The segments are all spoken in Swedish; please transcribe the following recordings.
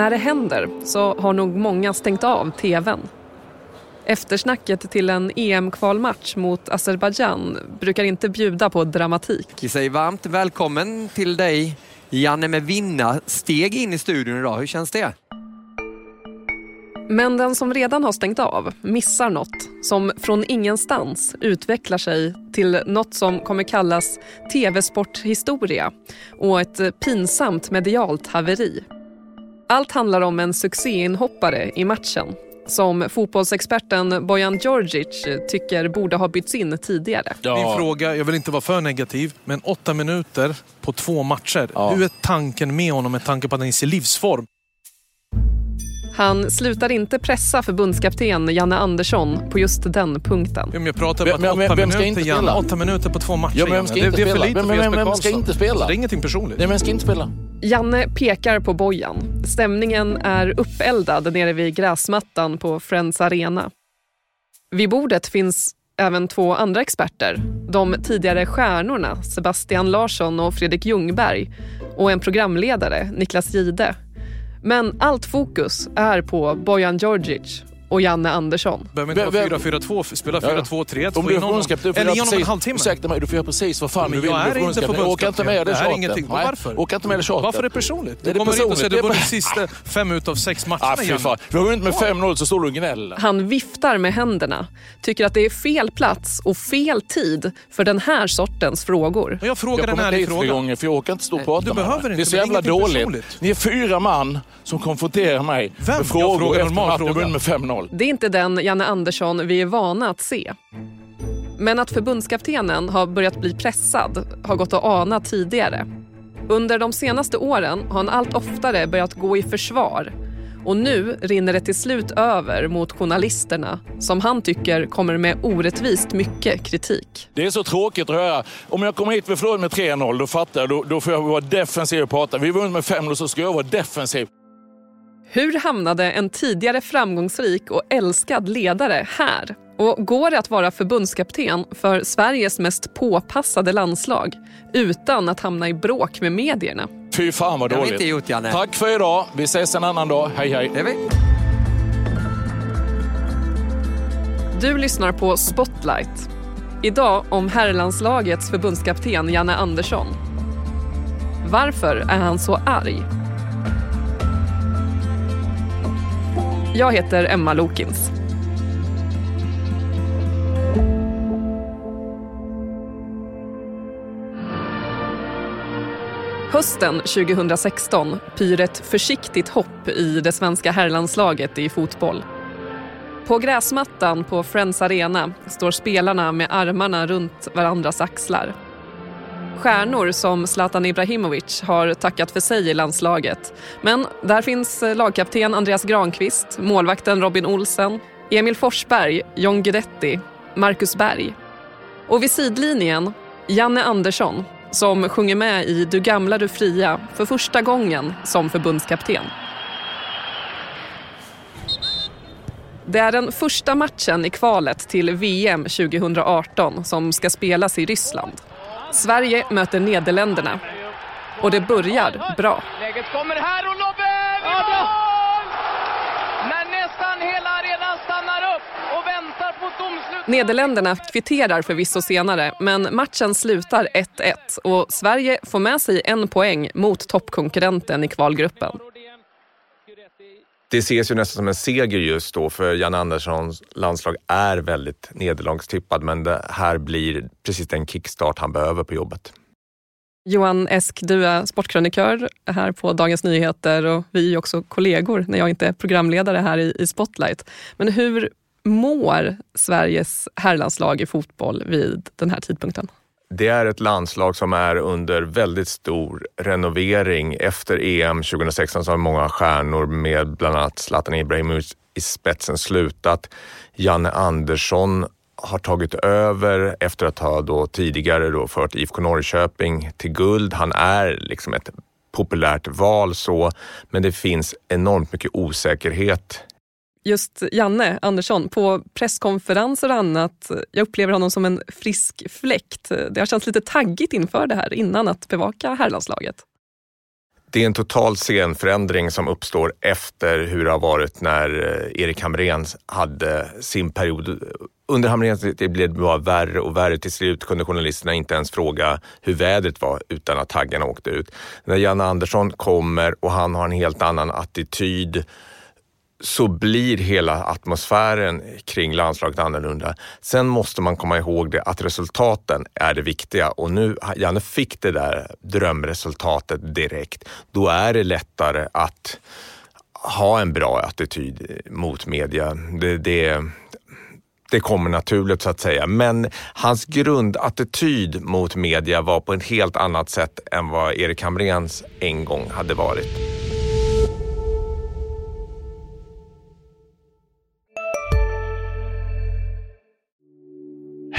när det händer så har nog många stängt av tvn. Eftersnacket till en EM-kvalmatch mot Azerbajdzjan brukar inte bjuda på dramatik. Vi säger varmt välkommen till dig, Janne med vinna steg in i studion idag. Hur känns det? Men den som redan har stängt av missar något som från ingenstans utvecklar sig till något som kommer kallas tv-sporthistoria och ett pinsamt medialt haveri. Allt handlar om en succéinhoppare i matchen som fotbollsexperten Bojan Djordjic tycker borde ha bytts in tidigare. Ja. Min fråga, jag vill inte vara för negativ, men åtta minuter på två matcher. Ja. Hur är tanken med honom med tanke på att han är i sin livsform? Han slutar inte pressa förbundskapten Janne Andersson på just den punkten. Ja, jag pratar bara vem, åtta, vem minuter, Janne, åtta minuter på två matcher. Ja, vem ska inte det, det är för lite vem, vem, vem ska inte spela? det är ingenting personligt. Nej, vem ska inte spela? Janne pekar på Bojan. Stämningen är uppeldad nere vid gräsmattan på Friends Arena. Vid bordet finns även två andra experter. De tidigare stjärnorna Sebastian Larsson och Fredrik Ljungberg och en programledare, Niklas Gide. Men allt fokus är på Bojan Djordjic och Janne Andersson. Behöver inte vara 4-4-2, spela 4-2-3-1, få in honom. Eller ge honom en halvtimme. Ursäkta mig, du får göra precis vad fan men du vill. Jag är inte förbundskapten. med det är ingenting. Varför? Åka inte med det tjatet. Varför är det personligt? Du kommer hit och säger att du vunnit sista fem utav sex matcherna ah, fy fan. Vi har vunnit med 5-0 så står du och gnäller. Han viftar med händerna. Tycker att det är fel plats och fel tid för den här sortens frågor. Jag frågar den här frågan. Jag gånger för jag orkar inte stå och prata Du behöver inte. Det är så jävla dåligt. Ni är fyra man som konfronterar mig med frågor efter att du vunnit med 5-0. Det är inte den Janne Andersson vi är vana att se. Men att förbundskaptenen har börjat bli pressad har gått att ana tidigare. Under de senaste åren har han allt oftare börjat gå i försvar och nu rinner det till slut över mot journalisterna som han tycker kommer med orättvist mycket kritik. Det är så tråkigt att höra. Om jag kommer hit och förlorar med 3-0, då fattar jag. Då, då får jag vara defensiv och prata. Vi vunnit med 5-0 så ska jag vara defensiv. Hur hamnade en tidigare framgångsrik och älskad ledare här? Och går det att vara förbundskapten för Sveriges mest påpassade landslag utan att hamna i bråk med medierna? Fy fan vad dåligt. Inte gjort, Janne. Tack för idag. Vi ses en annan dag. Hej, hej. Det vi. Du lyssnar på Spotlight. Idag om herrlandslagets förbundskapten Janne Andersson. Varför är han så arg? Jag heter Emma Lokins. Hösten 2016 pyr ett försiktigt hopp i det svenska herrlandslaget i fotboll. På gräsmattan på Friends Arena står spelarna med armarna runt varandras axlar. Stjärnor som Zlatan Ibrahimovic har tackat för sig i landslaget. Men där finns eh, lagkapten Andreas Granqvist, målvakten Robin Olsen, Emil Forsberg, John Guidetti, Marcus Berg. Och vid sidlinjen Janne Andersson som sjunger med i Du gamla, du fria för första gången som förbundskapten. Det är den första matchen i kvalet till VM 2018 som ska spelas i Ryssland. Sverige möter Nederländerna. Och det börjar bra. Läget kommer här och Lobbe mål! När nästan hela arenan stannar upp och väntar på domslut. Nederländerna kvitterar förvisso senare, men matchen slutar 1-1 och Sverige får med sig en poäng mot toppkonkurrenten i kvalgruppen. Det ses ju nästan som en seger just då för Jan Anderssons landslag är väldigt nederlagstippad men det här blir precis den kickstart han behöver på jobbet. Johan Esk, du är sportkrönikör här på Dagens Nyheter och vi är också kollegor när jag inte är programledare här i Spotlight. Men hur mår Sveriges herrlandslag i fotboll vid den här tidpunkten? Det är ett landslag som är under väldigt stor renovering. Efter EM 2016 så har många stjärnor med bland annat Zlatan Ibrahimovic i spetsen slutat. Janne Andersson har tagit över efter att ha då tidigare då fört IFK Norrköping till guld. Han är liksom ett populärt val så, men det finns enormt mycket osäkerhet just Janne Andersson på presskonferenser och annat. Jag upplever honom som en frisk fläkt. Det har känts lite taggigt inför det här innan att bevaka herrlandslaget. det är en total scenförändring som uppstår efter hur det har varit när eh, Erik Hamrén hade sin period. Under Hamréns det blev det bara värre och värre. Till slut kunde journalisterna inte ens fråga hur vädret var utan att taggarna åkte ut. När Janne Andersson kommer och han har en helt annan attityd så blir hela atmosfären kring landslaget annorlunda. Sen måste man komma ihåg det att resultaten är det viktiga och nu, Janne fick det där drömresultatet direkt. Då är det lättare att ha en bra attityd mot media. Det, det, det kommer naturligt så att säga. Men hans grundattityd mot media var på ett helt annat sätt än vad Erik Hamréns en gång hade varit.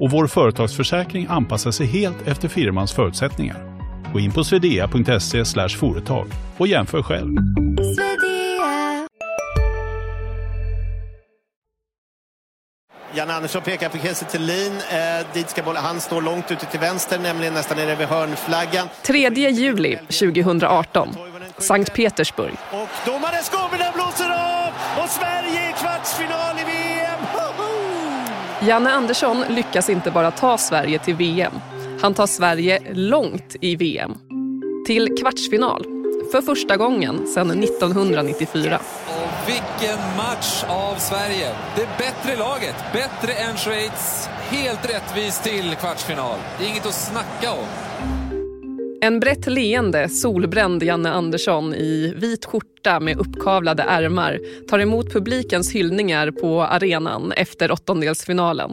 och vår företagsförsäkring anpassar sig helt efter firmans förutsättningar. Gå in på swedea.se företag och jämför själv. Janne Andersson pekar på Kiese Thelin. Eh, dit ska bollen. Han står långt ute till vänster, nämligen nästan nere vid hörnflaggan. 3 juli 2018. Sankt Petersburg. Och domarens gommen blåser av och Sverige i kvartsfinal i VM! Janne Andersson lyckas inte bara ta Sverige till VM. Han tar Sverige långt i VM. Till kvartsfinal. För första gången sedan 1994. Och vilken match av Sverige! Det bättre laget, bättre än Schweiz. Helt rättvist till kvartsfinal. Det är inget att snacka om. En brett leende, solbränd Janne Andersson i vit skjorta med uppkavlade ärmar tar emot publikens hyllningar på arenan efter åttondelsfinalen.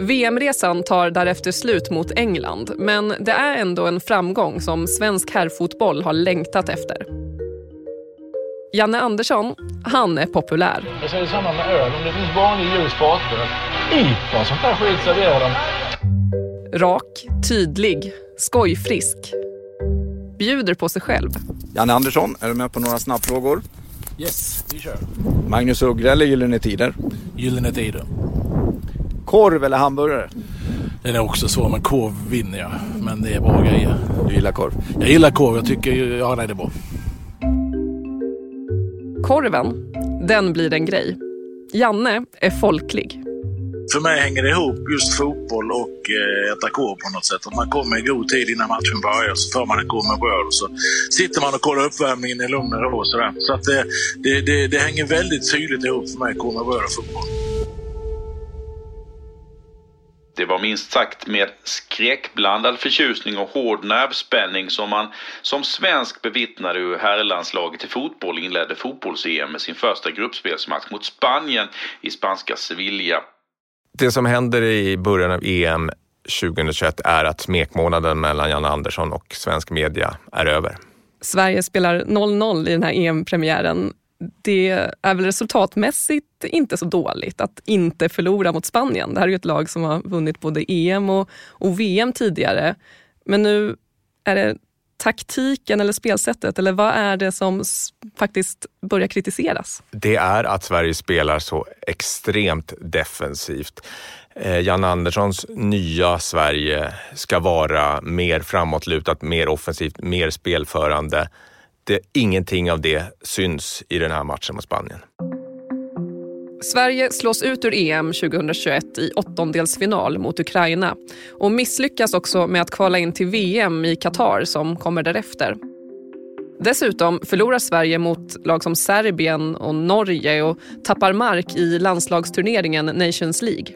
VM-resan tar därefter slut mot England men det är ändå en framgång som svensk herrfotboll har längtat efter. Janne Andersson, han är populär. Jag säger samma med öl. Om det finns vanlig ljus på i vad sånt där skit serverar de. Rak, tydlig, skojfrisk bjuder på sig själv. Janne Andersson, är du med på några snabbfrågor? Yes, vi kör. Magnus Uggla eller Gyllene Tider? Gyllene Tider. Korv eller hamburgare? Den är också svår, men korv vinner jag. Men det är bra grejer. Du gillar korv? Jag gillar korv. Jag tycker, ja nej det är bra. Korven, den blir en grej. Janne är folklig för mig hänger det ihop just fotboll och eh, äta korv på något sätt. Att man kommer i god tid innan matchen börjar så tar man en korv med bröd och så sitter man och kollar uppvärmningen i lugn och ro. Sådär. Så att det, det, det, det hänger väldigt tydligt ihop för mig, korv med bröd och fotboll. Det var minst sagt med skräckblandad förtjusning och hård nervspänning som man som svensk bevittnade hur herrlandslaget i fotboll inledde fotbolls-EM med sin första gruppspelsmatch mot Spanien i spanska Sevilla. Det som händer i början av EM 2021 är att smekmånaden mellan Janne Andersson och svensk media är över. Sverige spelar 0-0 i den här EM-premiären. Det är väl resultatmässigt inte så dåligt att inte förlora mot Spanien. Det här är ju ett lag som har vunnit både EM och, och VM tidigare. Men nu är det taktiken eller spelsättet? Eller vad är det som faktiskt börjar kritiseras? Det är att Sverige spelar så extremt defensivt. Eh, Jan Anderssons nya Sverige ska vara mer framåtlutat, mer offensivt, mer spelförande. Det, ingenting av det syns i den här matchen mot Spanien. Sverige slås ut ur EM 2021 i åttondelsfinal mot Ukraina och misslyckas också med att kvala in till VM i Qatar som kommer därefter. Dessutom förlorar Sverige mot lag som Serbien och Norge och tappar mark i landslagsturneringen Nations League.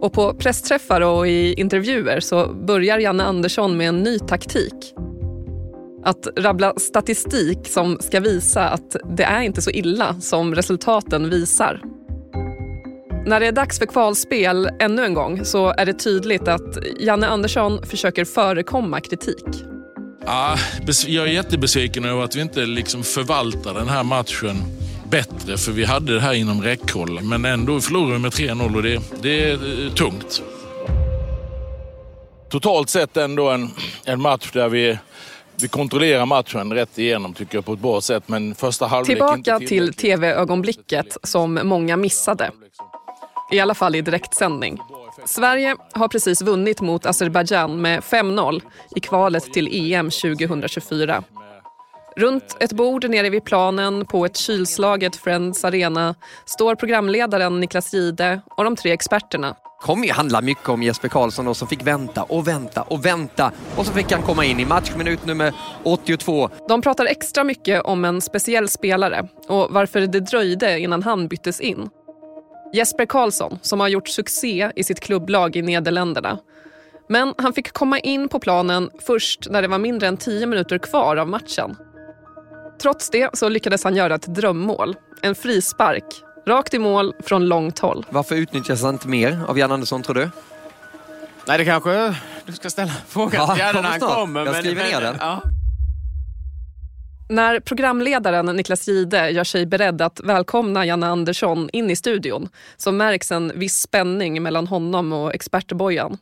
Och på pressträffar och i intervjuer så börjar Janne Andersson med en ny taktik att rabbla statistik som ska visa att det är inte så illa som resultaten visar. När det är dags för kvalspel ännu en gång så är det tydligt att Janne Andersson försöker förekomma kritik. Ja, jag är jättebesviken över att vi inte liksom förvaltar den här matchen bättre, för vi hade det här inom räckhåll. Men ändå förlorade vi med 3-0 och det, det är eh, tungt. Totalt sett ändå en, en match där vi vi kontrollerar matchen rätt igenom tycker jag på ett bra sätt. Men första halvlek Tillbaka till tv-ögonblicket som många missade. I alla fall i direktsändning. Sverige har precis vunnit mot Azerbajdzjan med 5-0 i kvalet till EM 2024. Runt ett bord nere vid planen på ett kylslaget Friends Arena står programledaren Niklas Gide och de tre experterna kommer ju handla mycket om Jesper Karlsson då, som fick vänta och vänta och vänta och så fick han komma in i matchminut nummer 82. De pratar extra mycket om en speciell spelare och varför det dröjde innan han byttes in. Jesper Karlsson som har gjort succé i sitt klubblag i Nederländerna. Men han fick komma in på planen först när det var mindre än tio minuter kvar av matchen. Trots det så lyckades han göra ett drömmål, en frispark Rakt i mål från långt håll. Varför utnyttjas han inte mer av Jan Andersson tror du? Nej, det kanske du ska ställa frågan ja, till när han kommer. Jag skriver ner den. Ja. När programledaren Niklas Gide gör sig beredd att välkomna Janne Andersson in i studion så märks en viss spänning mellan honom och expertbojan.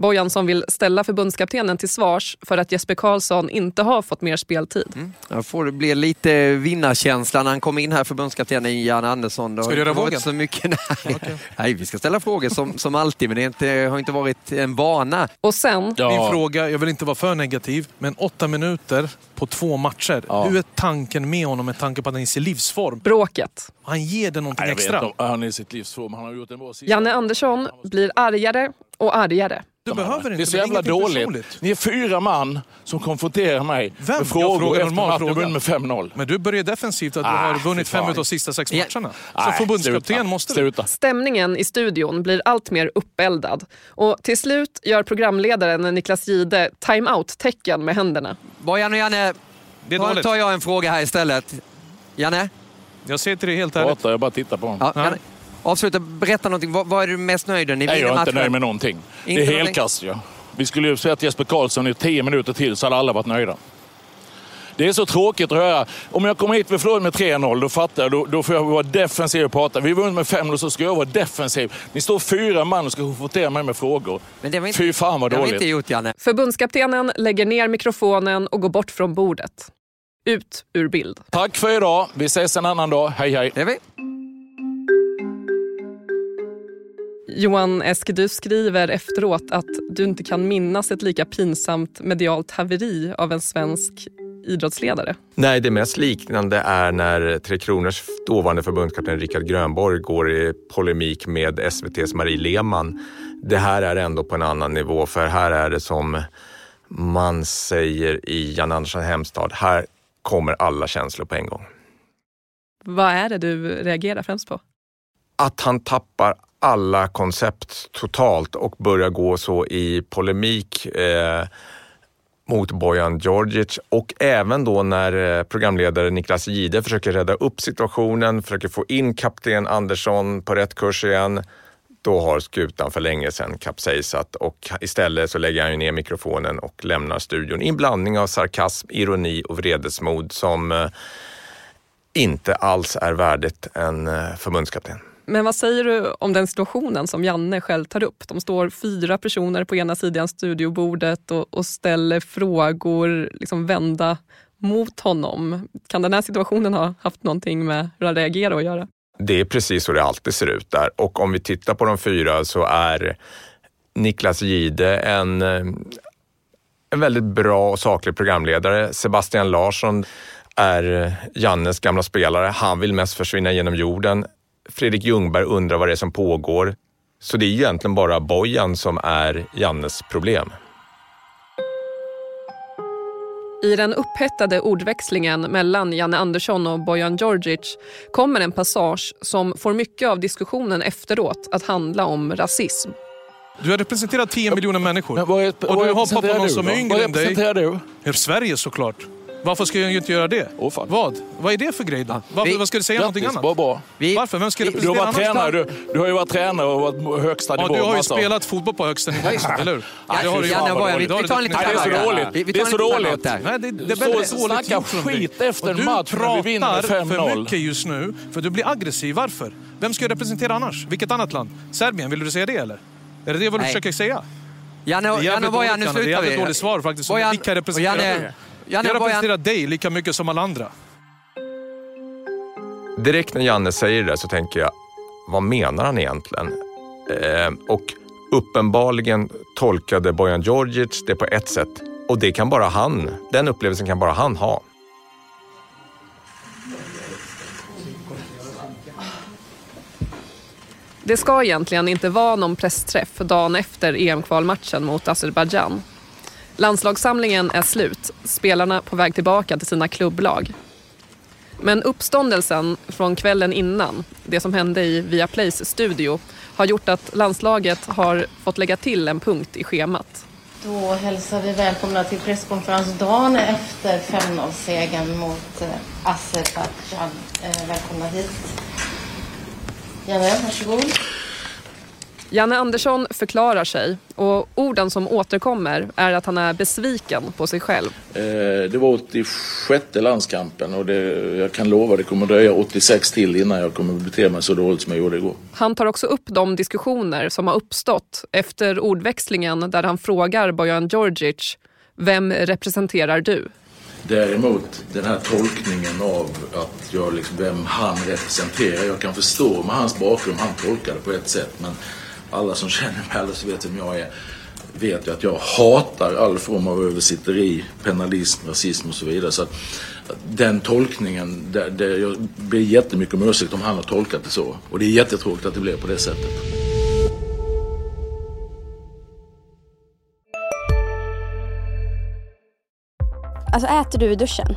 Bojan som vill ställa förbundskaptenen till svars för att Jesper Karlsson inte har fått mer speltid. Mm. Jag får det bli lite vinnarkänsla när han kom in här, förbundskaptenen Jan Andersson. ska du göra vågen? Så mycket, nej. Okay. nej, vi ska ställa frågor som, som alltid, men det inte, har inte varit en vana. Och sen... Ja. Min fråga, jag vill inte vara för negativ, men åtta minuter på två matcher. Ja. Hur är tanken med honom med tanke på att han är i sin livsform? Bråket. Han ger det någonting Nej, extra. Vet, han är i sitt livsform. Han har gjort en bra Janne Andersson blir argare och argare. Du behöver inte. Det är så jävla dåligt. Personligt. Ni är fyra man som konfronterar mig Vem? med frågor jag efter fråga. med 5-0. Men du börjar defensivt att du ah, har vunnit fem av de sista sex matcherna. Ja. Som förbundskapten måste du. Stämningen i studion blir allt mer uppeldad. Och till slut gör programledaren Niklas Gide time-out-tecken med händerna. Bojan och Janne, det är då tar jag en fråga här istället. Janne? Jag säger till dig helt ärligt. Prata, jag bara tittar på honom. Ja, Avsluta, berätta någonting. Vad, vad är du mest nöjd med? Ni Nej, jag är inte nöjd med någonting. Inte det är helkast. Ja. Vi skulle ju sett Jesper Karlsson i tio minuter till så hade alla varit nöjda. Det är så tråkigt att höra. Om jag kommer hit och förlorar med 3-0, då fattar jag. Då, då får jag vara defensiv och prata. Vi vunnit med 5-0 så ska jag vara defensiv. Ni står fyra man och ska konfrontera mig med frågor. Men det var inte, Fy fan vad dåligt. Inte gjort, Janne. Förbundskaptenen lägger ner mikrofonen och går bort från bordet. Ut ur bild. Tack för idag. Vi ses en annan dag. Hej hej. Det vi. Johan Esk, du skriver efteråt att du inte kan minnas ett lika pinsamt medialt haveri av en svensk idrottsledare. Nej, det mest liknande är när Tre Kronors dåvarande förbundskapten Rickard Grönborg går i polemik med SVTs Marie Lehmann. Det här är ändå på en annan nivå, för här är det som man säger i Jan Andersson hemstad, här kommer alla känslor på en gång. Vad är det du reagerar främst på? Att han tappar alla koncept totalt och börjar gå så i polemik eh, mot Bojan Djordjic och även då när eh, programledare Niklas Gide försöker rädda upp situationen, försöker få in kapten Andersson på rätt kurs igen. Då har skutan för länge sedan kapsejsat och istället så lägger han ner mikrofonen och lämnar studion i en blandning av sarkasm, ironi och vredesmod som eh, inte alls är värdigt en eh, förbundskapten. Men vad säger du om den situationen som Janne själv tar upp? De står fyra personer på ena sidan studiobordet och, och ställer frågor liksom vända mot honom. Kan den här situationen ha haft någonting med hur han reagerar att göra? Det är precis så det alltid ser ut där. Och om vi tittar på de fyra så är Niklas Gide en, eh, en väldigt bra och saklig programledare. Sebastian Larsson är Jannes gamla spelare. Han vill mest försvinna genom jorden. Fredrik Ljungberg undrar vad det är som pågår. Så det är egentligen bara Bojan som är Jannes problem. I den upphettade ordväxlingen mellan Janne Andersson och Bojan Djordjic kommer en passage som får mycket av diskussionen efteråt att handla om rasism. Du har representerat 10 miljoner människor. Vad är, och du har pappa någon som är yngre än dig. Vad representerar du? Sverige såklart. Varför ska jag inte göra det? Oh, fan. Vad? Vad är det för grej då? Varför, Vi- vad ska du säga någonting Grattis, annat? bra, bra. Varför? Vem ska Du, du, har representera varit tränare, du, du har ju varit tränare och varit högsta Ja, nivå. du har ju massa- spelat fotboll på högsta nivå eller hur? Nej, det har du ju. Janne, är- vi- Det vi tar en liten timeout där. Nej, Vi- vi tar en liten dåligt. Nej, det, det är och dåligt snackar gjort från dig. skit efter en match när vi vinner med Du pratar 5-0. för mycket just nu, för du blir aggressiv. Varför? Vem ska jag representera annars? Vilket annat land? Serbien, vill du säga det eller? Är det det vad du försöker säga? Janne, Det är Janne Bojan, nu dåligt, Janne. Det är slutar jävligt vi. dåligt svar faktiskt. Vilka representerar Janne- du? Janne Jag Bojan- representerar dig lika mycket som alla andra. Direkt när Janne säger det så tänker jag, vad menar han egentligen? Eh, och uppenbarligen tolkade Bojan Djordjic det på ett sätt och det kan bara han, den upplevelsen kan bara han ha. Det ska egentligen inte vara någon pressträff dagen efter EM-kvalmatchen mot Azerbajdzjan. Landslagssamlingen är slut, spelarna på väg tillbaka till sina klubblag. Men uppståndelsen från kvällen innan, det som hände i Viaplays studio, har gjort att landslaget har fått lägga till en punkt i schemat. Då hälsar vi välkomna till presskonferens dagen efter 5-0-segern mot eh, Azerbajdzjan. Eh, välkomna hit. Janne, varsågod. Janne Andersson förklarar sig och orden som återkommer är att han är besviken på sig själv. Eh, Det var 86 landskampen och det, jag kan lova det kommer dröja 86 till innan jag kommer bete mig så dåligt som jag gjorde igår. Han tar också upp de diskussioner som har uppstått efter ordväxlingen där han frågar Bojan Djordjic Vem representerar du? Däremot den här tolkningen av att jag liksom, vem han representerar. Jag kan förstå med hans bakgrund, han tolkar det på ett sätt. Men alla som känner mig alla som vet vem jag är vet ju att jag hatar all form av översitteri, penalism, rasism och så vidare. Så att, att den tolkningen, där, där jag ber jättemycket om ursäkt om han har tolkat det så. Och det är jättetråkigt att det blev på det sättet. Alltså äter du i duschen?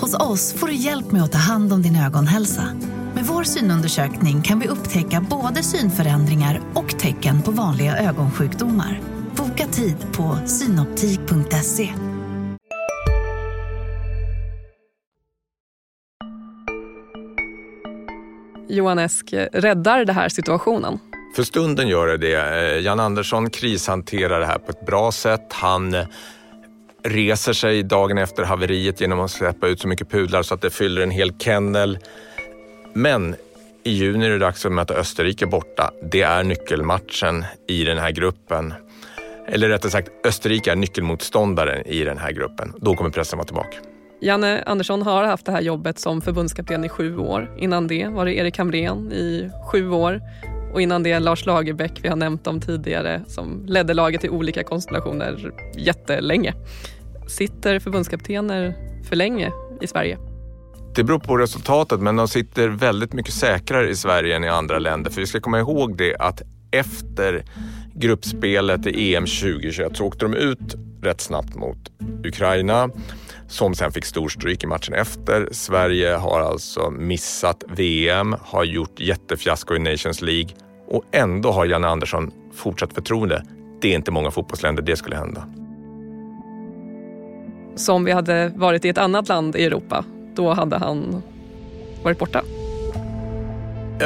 Hos oss får du hjälp med att ta hand om din ögonhälsa. Med vår synundersökning kan vi upptäcka både synförändringar och tecken på vanliga ögonsjukdomar. Boka tid på synoptik.se. Johan Esk, räddar det här situationen? För stunden gör det det. Eh, Jan Andersson krishanterar det här på ett bra sätt. Han reser sig dagen efter haveriet genom att släppa ut så mycket pudlar så att det fyller en hel kennel. Men i juni är det dags att möta Österrike borta. Det är nyckelmatchen i den här gruppen. Eller rättare sagt, Österrike är nyckelmotståndaren i den här gruppen. Då kommer pressen vara tillbaka. Janne Andersson har haft det här jobbet som förbundskapten i sju år. Innan det var det Erik Hamrén i sju år. Och innan det Lars Lagerbäck, vi har nämnt om tidigare, som ledde laget i olika konstellationer jättelänge. Sitter förbundskaptener för länge i Sverige? Det beror på resultatet, men de sitter väldigt mycket säkrare i Sverige än i andra länder. För vi ska komma ihåg det att efter gruppspelet i EM 2021 så åkte de ut rätt snabbt mot Ukraina som sen fick storstryk i matchen efter. Sverige har alltså missat VM, har gjort jättefiasko i Nations League och ändå har Janne Andersson fortsatt förtroende. Det är inte många fotbollsländer det skulle hända. Som vi hade varit i ett annat land i Europa, då hade han varit borta.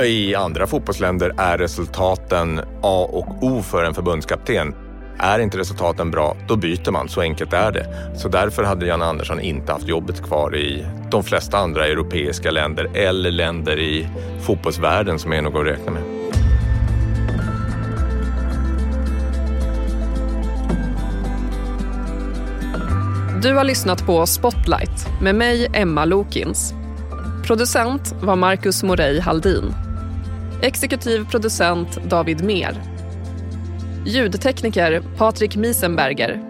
I andra fotbollsländer är resultaten A och O för en förbundskapten. Är inte resultaten bra, då byter man. Så enkelt är det. Så därför hade Jan Andersson inte haft jobbet kvar i de flesta andra europeiska länder eller länder i fotbollsvärlden som är något att räkna med. Du har lyssnat på Spotlight med mig, Emma Lokins. Producent var Marcus Morey Haldin. Exekutiv producent David Mer. Ljudtekniker Patrik Miesenberger.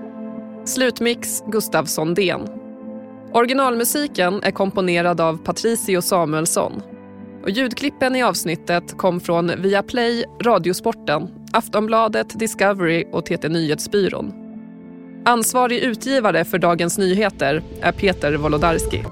Slutmix Gustav Sondén. Originalmusiken är komponerad av Patricio Samuelsson. Och ljudklippen i avsnittet kom från Viaplay, Radiosporten, Aftonbladet, Discovery och TT Nyhetsbyrån. Ansvarig utgivare för Dagens Nyheter är Peter Wolodarski.